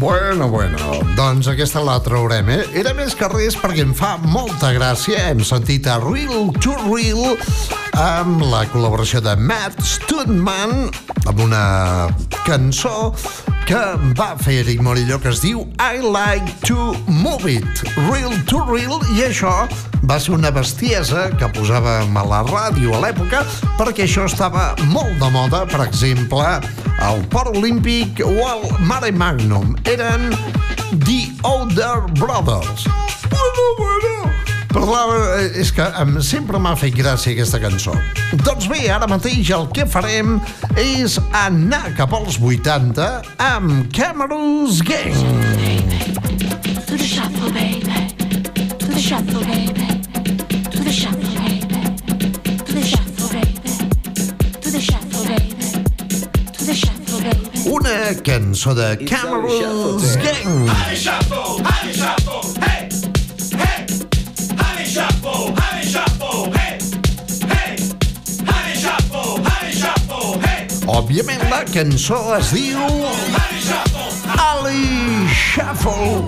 Bueno, bueno, doncs aquesta la traurem, eh? Era més que res perquè em fa molta gràcia. Hem sentit a Real to Real amb la col·laboració de Matt Studman amb una cançó que va fer Eric Morillo que es diu I like to move it, real to real, i això va ser una bestiesa que posàvem a la ràdio a l'època perquè això estava molt de moda, per exemple, al Port Olímpic o al Mare Magnum. Eren The Older Brothers. Bueno, bueno, però clar, és que em, sempre m'ha fet gràcia aquesta cançó. Doncs bé, ara mateix el que farem és anar cap als 80 amb Camerous Gang. To the shuffle, baby. To the shuffle, baby. To the shuffle, baby. To the shuffle, baby. To the shuffle, baby. To the shuffle, baby. Una cançó de Camerous Gang. Honey shuffle, honey shuffle, hey, hey. Òbviament la cançó es diu. Ali Shuffle.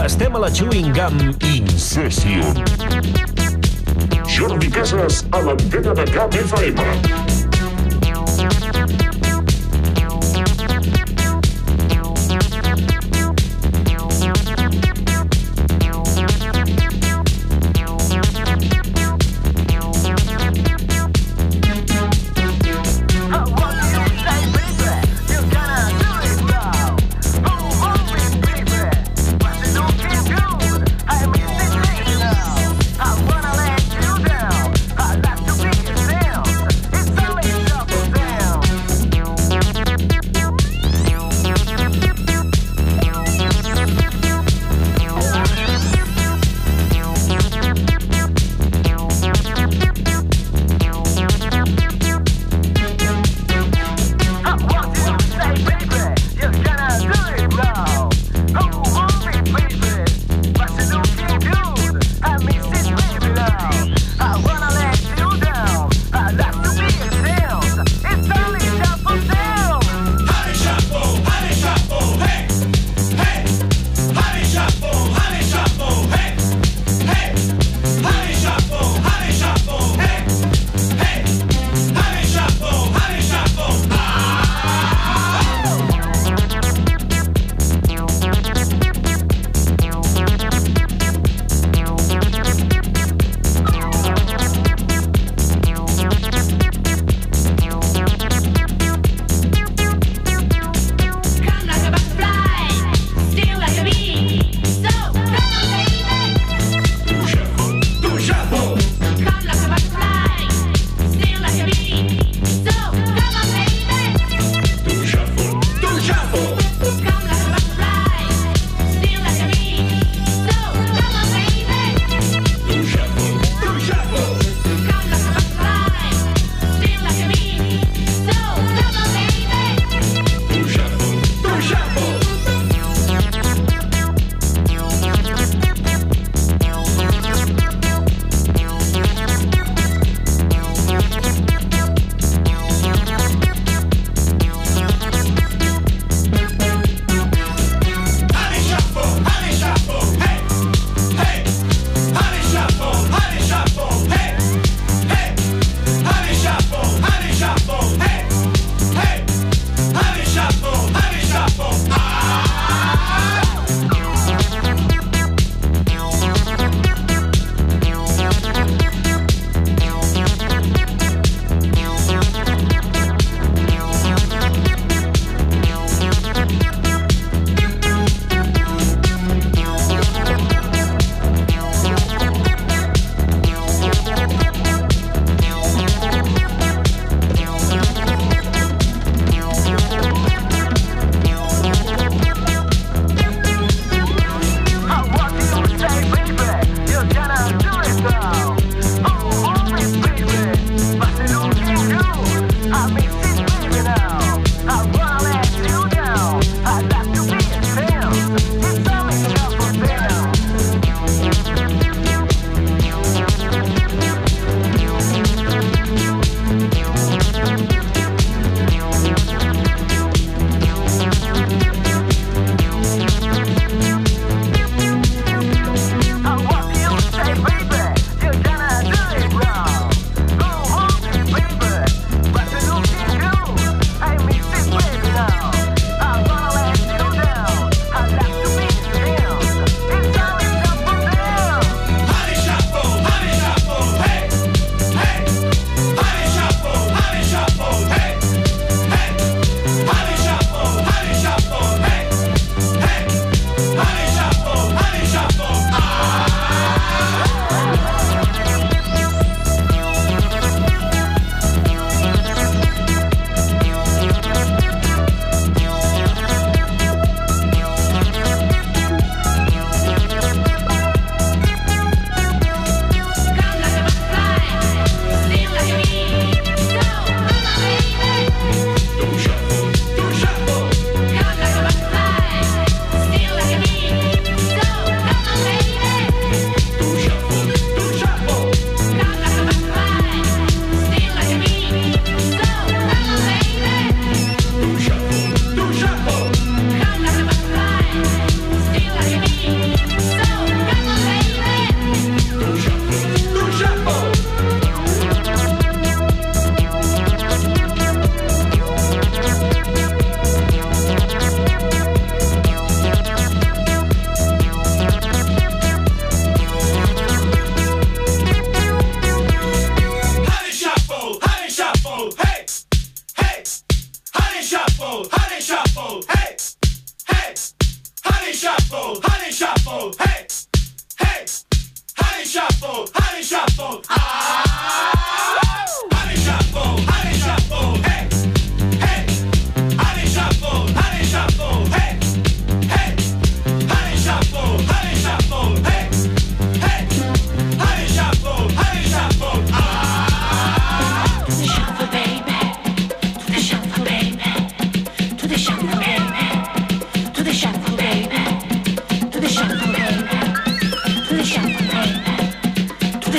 Estem a la Chewing Gum Incession. Jordi Casas a l'antena de Cap FM.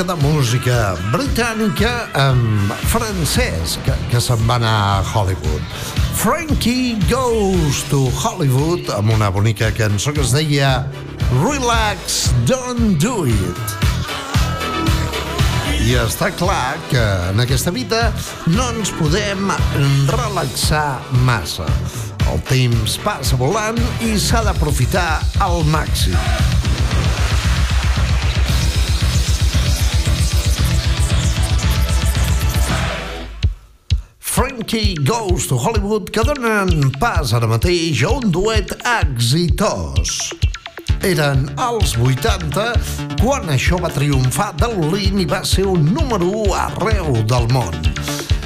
Mica de música britànica amb francès que, que se'n va anar a Hollywood. Frankie Goes to Hollywood amb una bonica cançó que es deia Relax, Don't Do It. I està clar que en aquesta vida no ens podem relaxar massa. El temps passa volant i s'ha d'aprofitar al màxim. Frankie Goes to Hollywood que donen pas ara mateix a un duet exitós. Eren als 80 quan això va triomfar de l'Olin i va ser un número 1 arreu del món.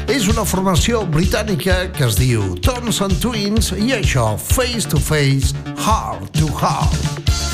És una formació britànica que es diu Thompson Twins i això Face to Face, Heart to Heart.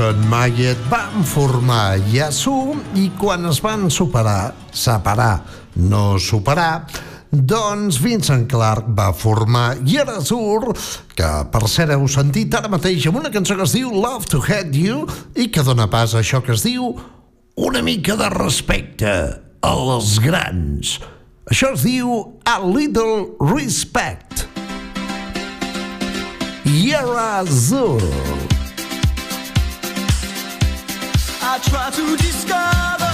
Johnson Mayet van formar Yasu i quan es van superar, separar, no superar, doncs Vincent Clark va formar Yerazur, que per cert heu sentit ara mateix amb una cançó que es diu Love to Hate You i que dona pas a això que es diu una mica de respecte a les grans. Això es diu A Little Respect. Yerazur. Yerazur. I try to discover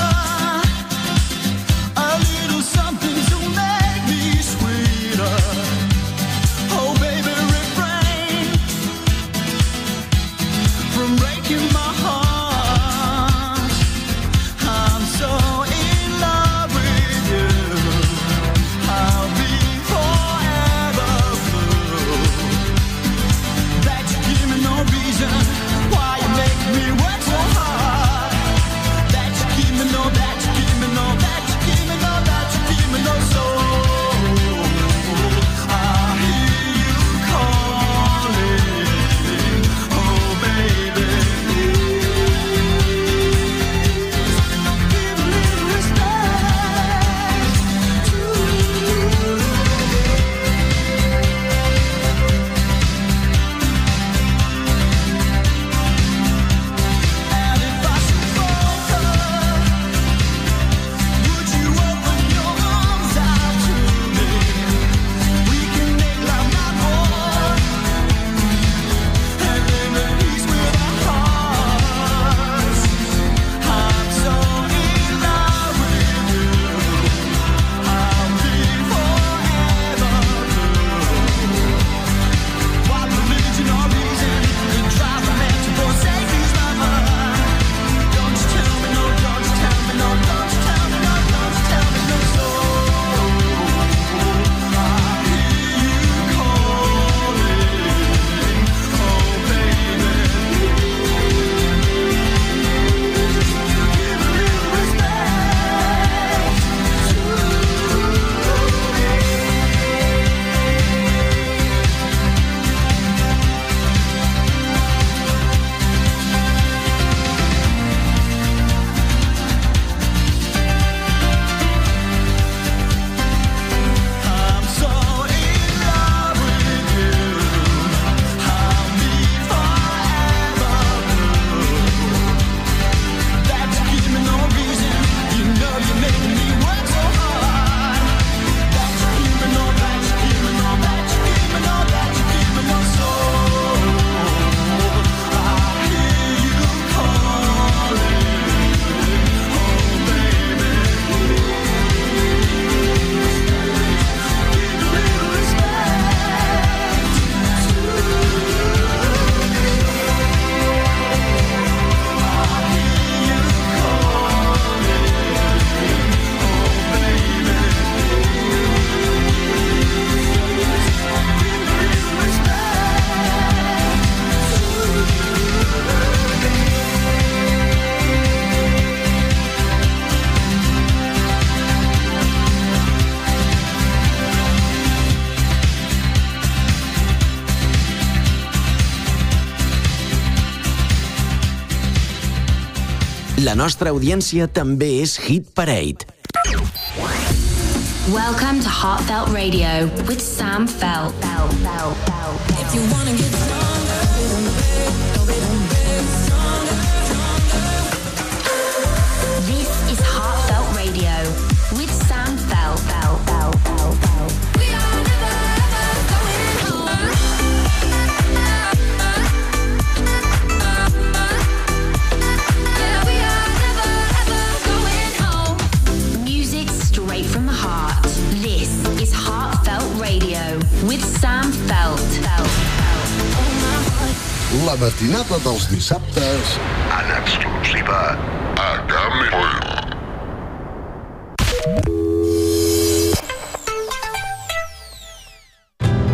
nostra audiència també és Hit Parade. Welcome to Heartfelt Radio with Sam Felt. If you wanna get La matinada dels dissabtes En exclusiva a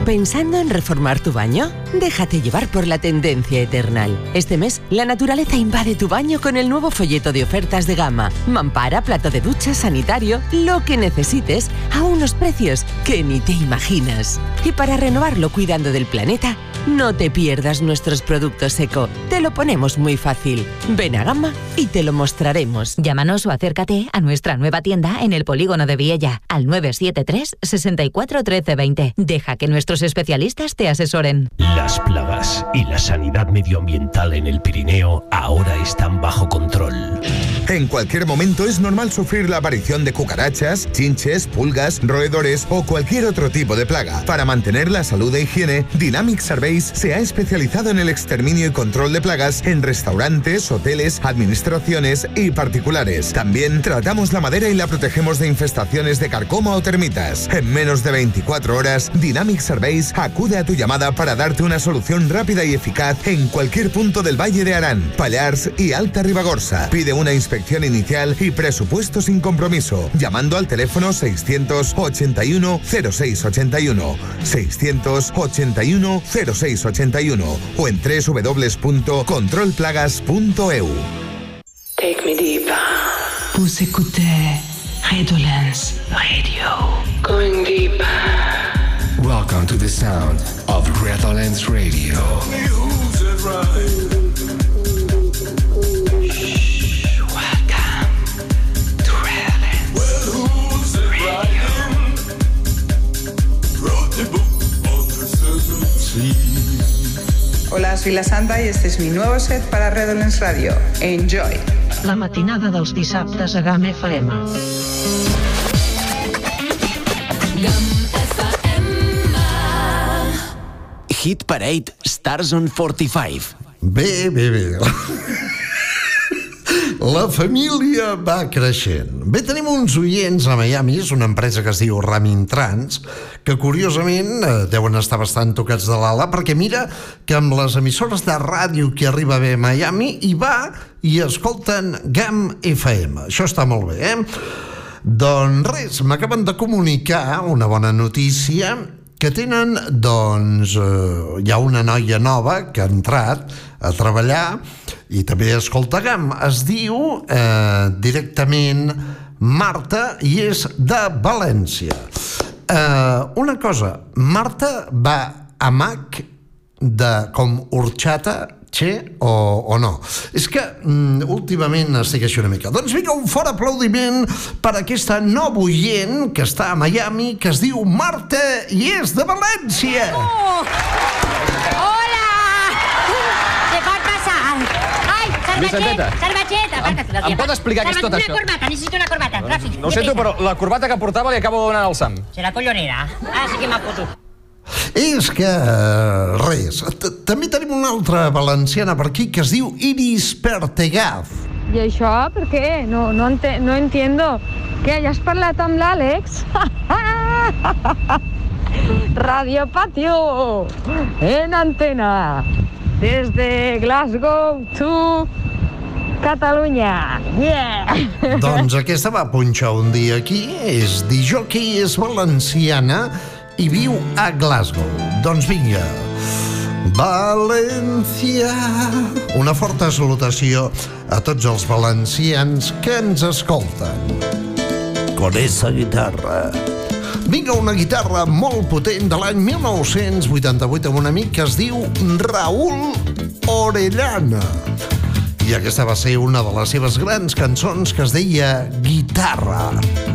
¿Pensando en reformar tu baño? Déjate llevar por la tendencia Eternal. Este mes, la naturaleza invade tu baño con el nuevo folleto de ofertas de gama. Mampara, plato de ducha, sanitario, lo que necesites, a unos precios que ni te imaginas. Y para renovarlo cuidando del planeta, no te pierdas nuestros productos eco. Te lo ponemos muy fácil. Ven a Gama y te lo mostraremos. Llámanos o acércate a nuestra nueva tienda en el polígono de Viella al 973 64 13 20. Deja que nuestros especialistas te asesoren. Las plagas y la sanidad medioambiental en el Pirineo ahora están bajo control. En cualquier momento es normal sufrir la aparición de cucarachas, chinches, pulgas, roedores o cualquier otro tipo de plaga. Para mantener la salud e higiene, Dynamic Se ha especializado en el exterminio y control de plagas en restaurantes, hoteles, administraciones y particulares. También tratamos la madera y la protegemos de infestaciones de carcoma o termitas. En menos de 24 horas, Dynamic Surveys acude a tu llamada para darte una solución rápida y eficaz en cualquier punto del Valle de Arán, Pallars y Alta Ribagorza. Pide una inspección inicial y presupuesto sin compromiso, llamando al teléfono 681 0681, 681 0681 o en www.controlplagas.eu. Take me. Vous écoutez Redolence Radio. Going deeper. Welcome to the sound of Redolence Radio. Hola, soy La Santa y este es mi nuevo set para Redolence Radio. Enjoy. La matinada dels dissabtes a GAM FM. Hit Parade Stars on 45. Bé, bé, bé. La família va creixent. Bé, tenim uns oients a Miami, és una empresa que es diu Ramin Trans, que curiosament eh, deuen estar bastant tocats de l'ala, perquè mira que amb les emissores de ràdio que arriba bé a Miami hi va i escolten GAM FM. Això està molt bé, eh? Doncs res, m'acaben de comunicar una bona notícia que tenen, doncs, eh, hi ha una noia nova que ha entrat a treballar i també escolta GAM. Es diu eh, directament Marta i és de València. Eh, una cosa, Marta va a Mac de com horchata che o, o no. És que mm, últimament estic així una mica. Doncs vinga, un fort aplaudiment per aquesta nova oient que està a Miami, que es diu Marta i és de València. Oh! Hola! Què pot passar? Ai, Vicenteta. cervetxet. Aparta't, Em- em pot explicar què és tot això? Una corbata, necessito una corbata, ràpid. No ho sento, però la corbata que portava li acabo de donar al Sam. Serà collonera. Ah, sí que m'ha fotut. És que, res, també tenim una altra valenciana per aquí que es diu Iris Pertegaz. I això per què? No, no, ente no entiendo. Què, ja has parlat amb l'Àlex? Radio Patio, en antena, desde Glasgow to Catalunya. Yeah! Doncs aquesta va punxar un dia aquí, és disjockey, és valenciana i viu a Glasgow. Doncs vinga, València. Una forta salutació a tots els valencians que ens escolten. Con esa guitarra. Vinga, una guitarra molt potent de l'any 1988 amb un amic que es diu Raúl Orellana I aquesta va ser una de les seves grans cançons que es deia Guitarra. Thank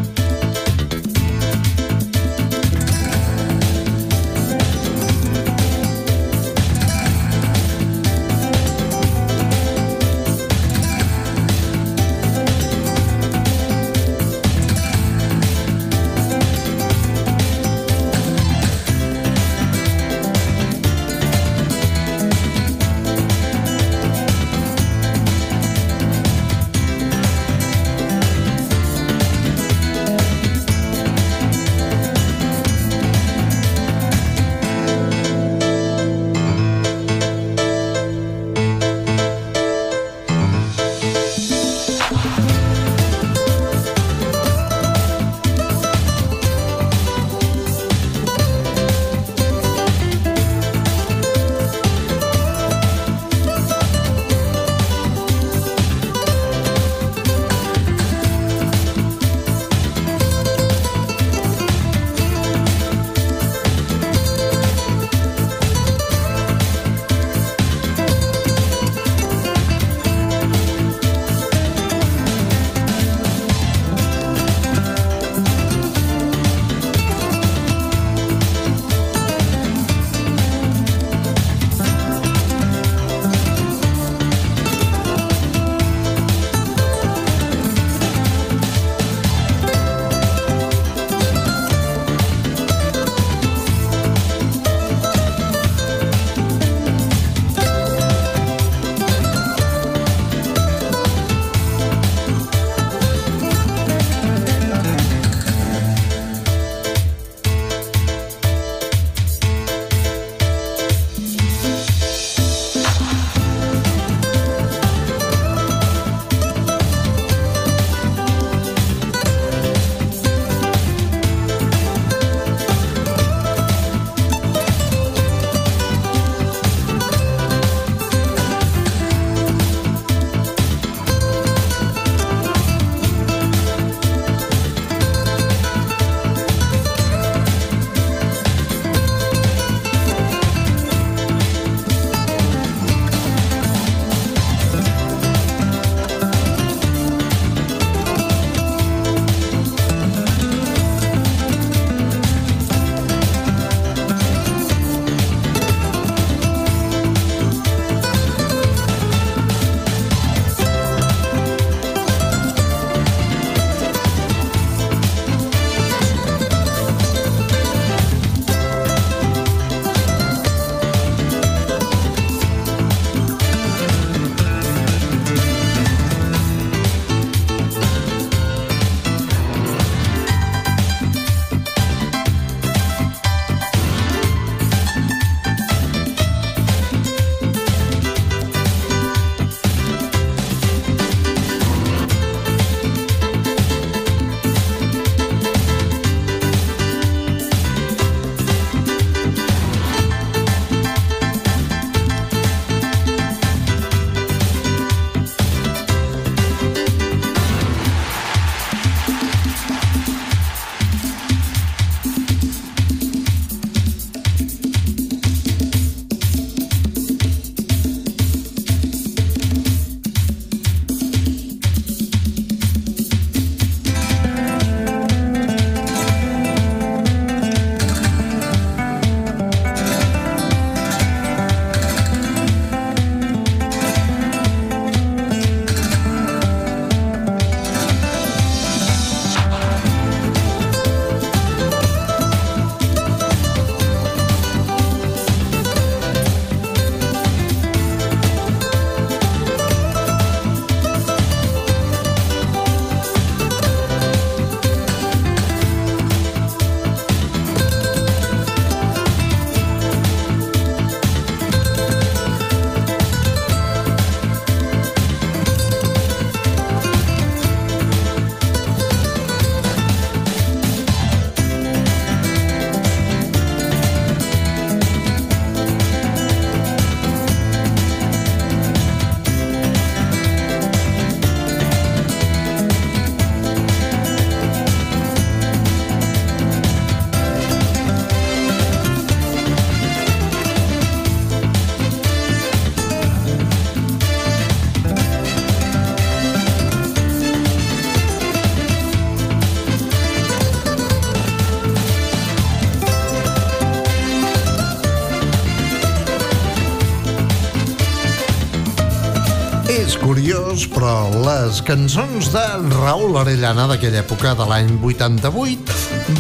curiós, però les cançons de Raül Arellana d'aquella època de l'any 88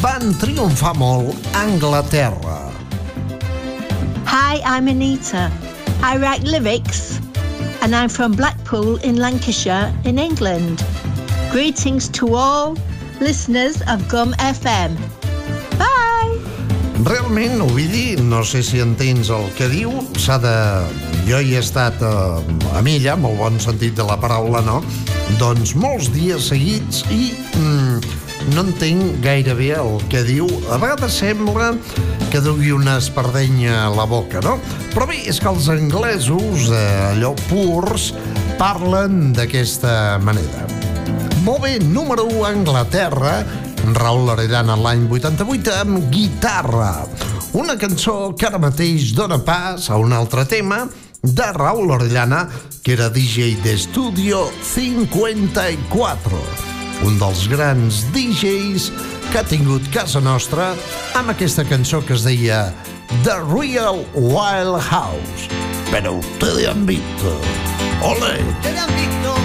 van triomfar molt a Anglaterra. Hi, I'm Anita. I write lyrics and I'm from Blackpool in Lancashire in England. Greetings to all listeners of Gum FM. Bye! Realment, dir, no sé si entens el que diu, s'ha de... Jo hi he estat a, a Milla, amb el bon sentit de la paraula, no? Doncs molts dies seguits i mm, no entenc gaire bé el que diu. A vegades sembla que dugui una espardenya a la boca, no? Però bé, és que els anglesos, eh, allò purs, parlen d'aquesta manera. Molt bé, número 1 a Anglaterra, Raül Arellana l'any 88 amb Guitarra. Una cançó que ara mateix dona pas a un altre tema de Raül Orellana, que era DJ d'Estudio 54. Un dels grans DJs que ha tingut casa nostra amb aquesta cançó que es deia The Real Wild House. Pero ustedes han visto. ¡Ole! ¿Ustedes han visto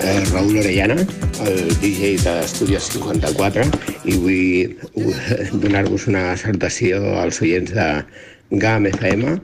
eh, Raül Orellana, el DJ d'Estudios 54, i vull donar-vos una salutació als oients de GAM FM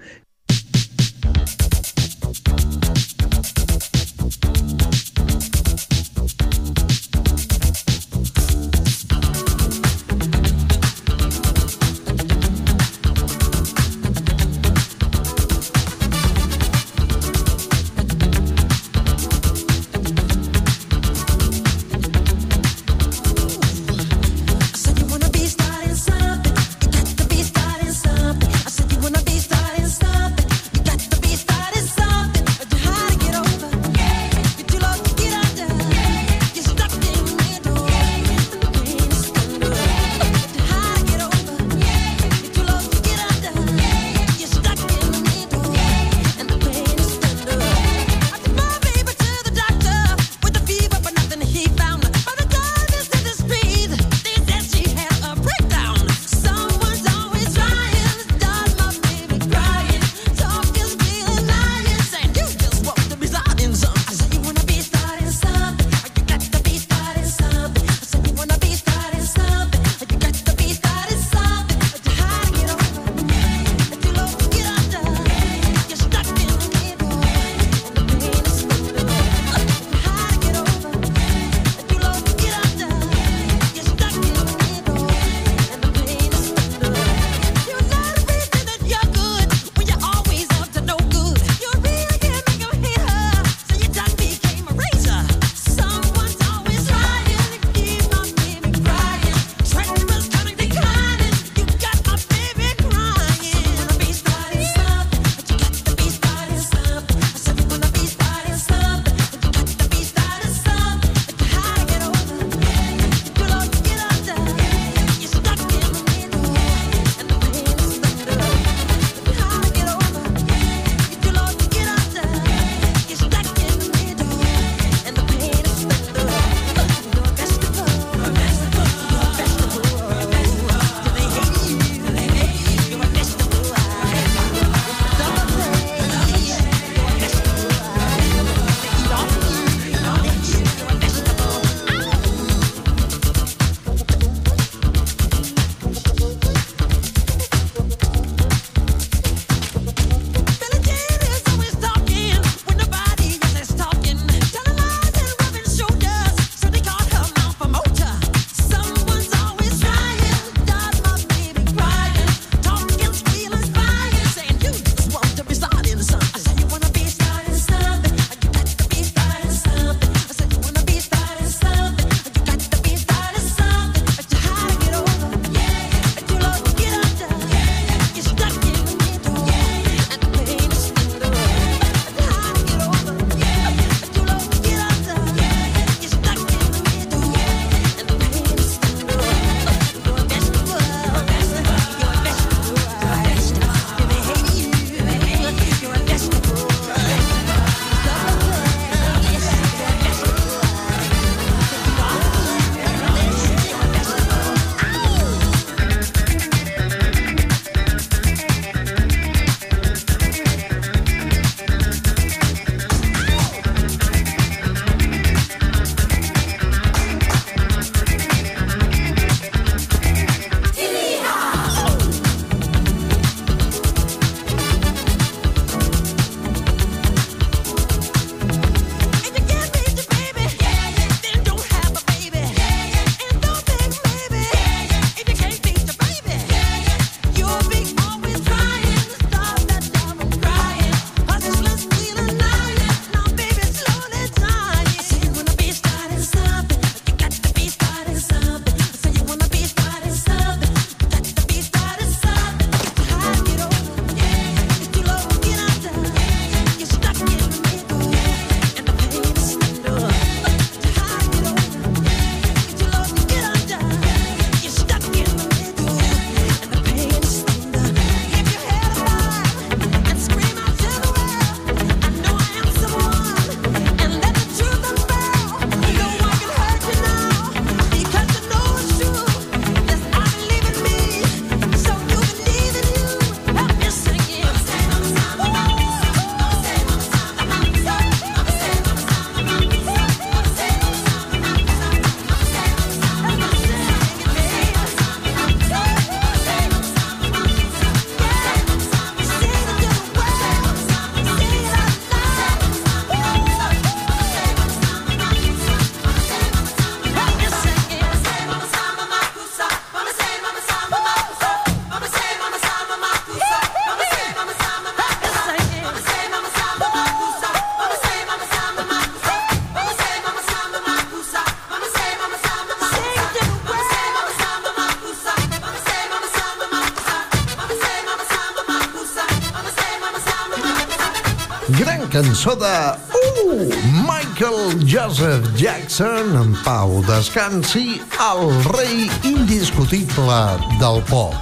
cançó de uh, Michael Joseph Jackson, en pau descansi, el rei indiscutible del pop.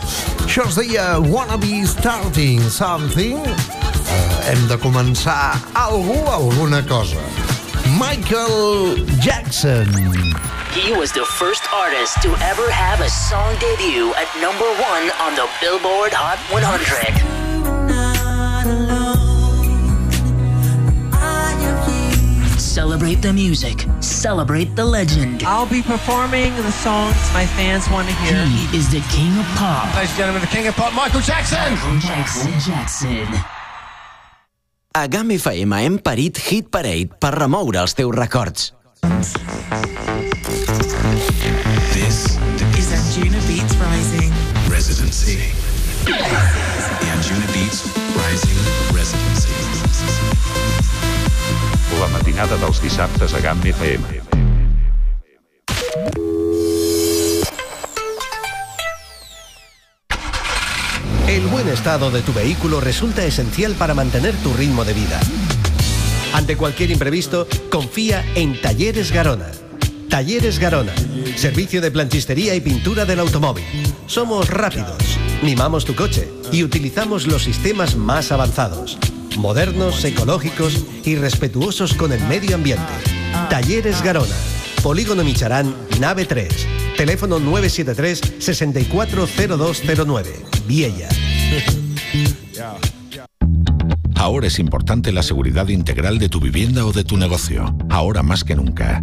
Això es deia Wanna Be Starting Something. Eh, hem de començar algú, alguna cosa. Michael Jackson. He was the first artist to ever have a song debut at number one on the Billboard Hot 100. Celebrate the music. Celebrate the legend. I'll be performing the songs my fans want to hear. He is the king of pop. Ladies and gentlemen, the king of pop, Michael Jackson! Jackson Jackson. A GAM FM hem parit Hit Parade per remoure els teus records. This is Anjuna Beats Rising. residency. The Anjuna Beats Rising Residency. La matinada dels dissabtes a GAM FM. El buen estado de tu vehículo resulta esencial para mantener tu ritmo de vida. Ante cualquier imprevisto, confía en Talleres Garona. Talleres Garona, servicio de planchistería y pintura del automóvil. Somos rápidos, mimamos tu coche y utilizamos los sistemas más avanzados, modernos, ecológicos y respetuosos con el medio ambiente. Talleres Garona, Polígono Micharán, nave 3, teléfono 973 640209, Viella. Ahora es importante la seguridad integral de tu vivienda o de tu negocio, ahora más que nunca.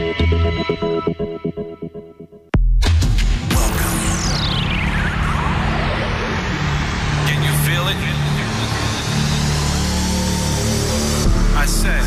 Can you feel it? I said,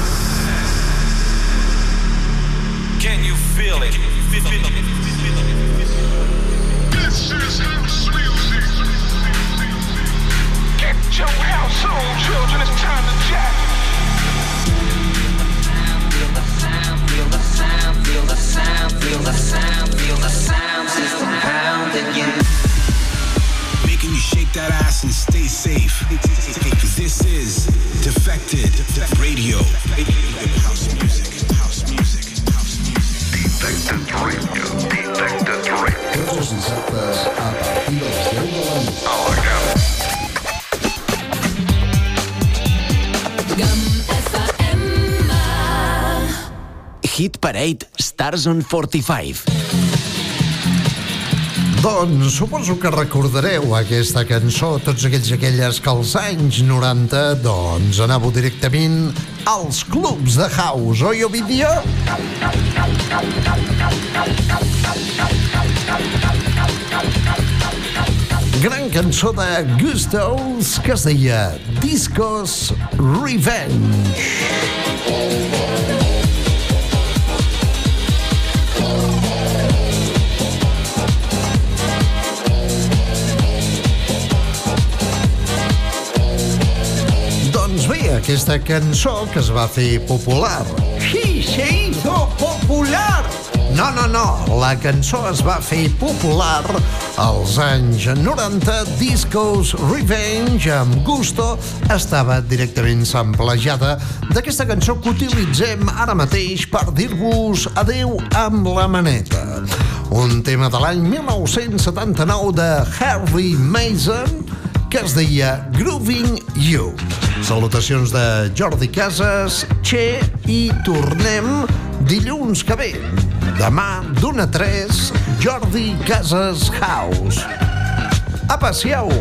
Stars on 45. Doncs suposo que recordareu aquesta cançó, tots aquells aquelles que als anys 90 doncs anàveu directament als clubs de house, oi, Ovidio? Gran cançó de Gustos que es deia Discos Revenge. Aquesta cançó que es va fer popular. Sí, se hizo popular! No, no, no, la cançó es va fer popular als anys 90, Discos Revenge, amb gusto, estava directament samplejada d'aquesta cançó que utilitzem ara mateix per dir-vos adeu amb la maneta. Un tema de l'any 1979 de Harvey Mason, que es deia Grooving You. Salutacions de Jordi Casas, Che, i tornem dilluns que ve. Demà, d'una a 3, Jordi Casas House. Apa, siau!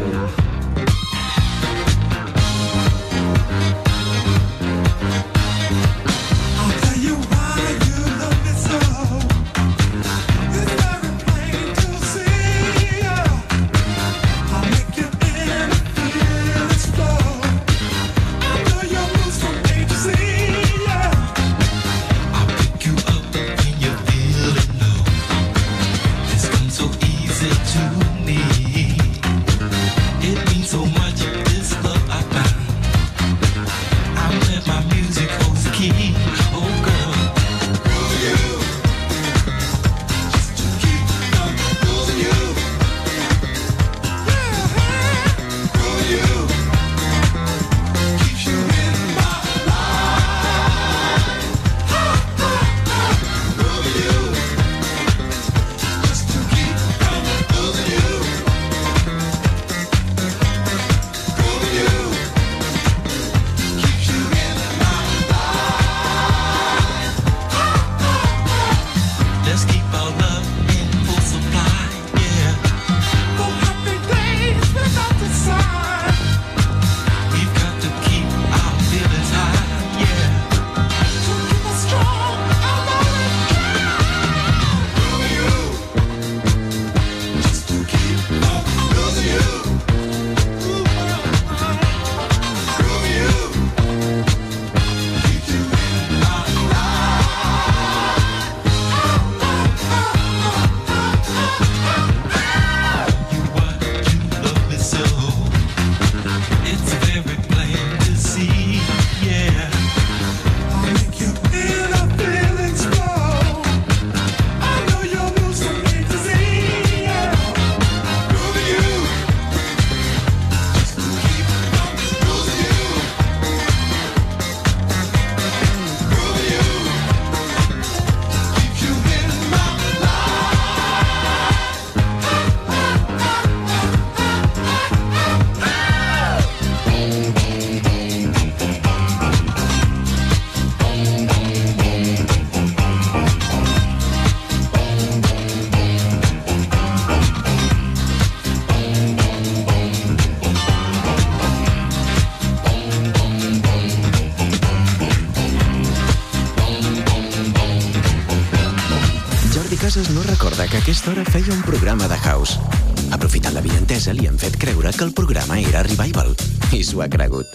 així s'ho ha cregut.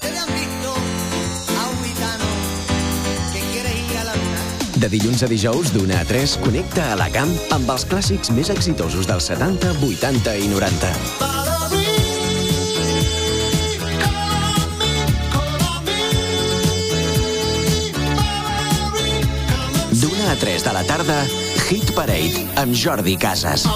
De dilluns a dijous, d'una a 3, connecta a la camp amb els clàssics més exitosos dels 70, 80 i 90. D'una a 3 de la tarda, Hit Parade, amb Jordi Casas.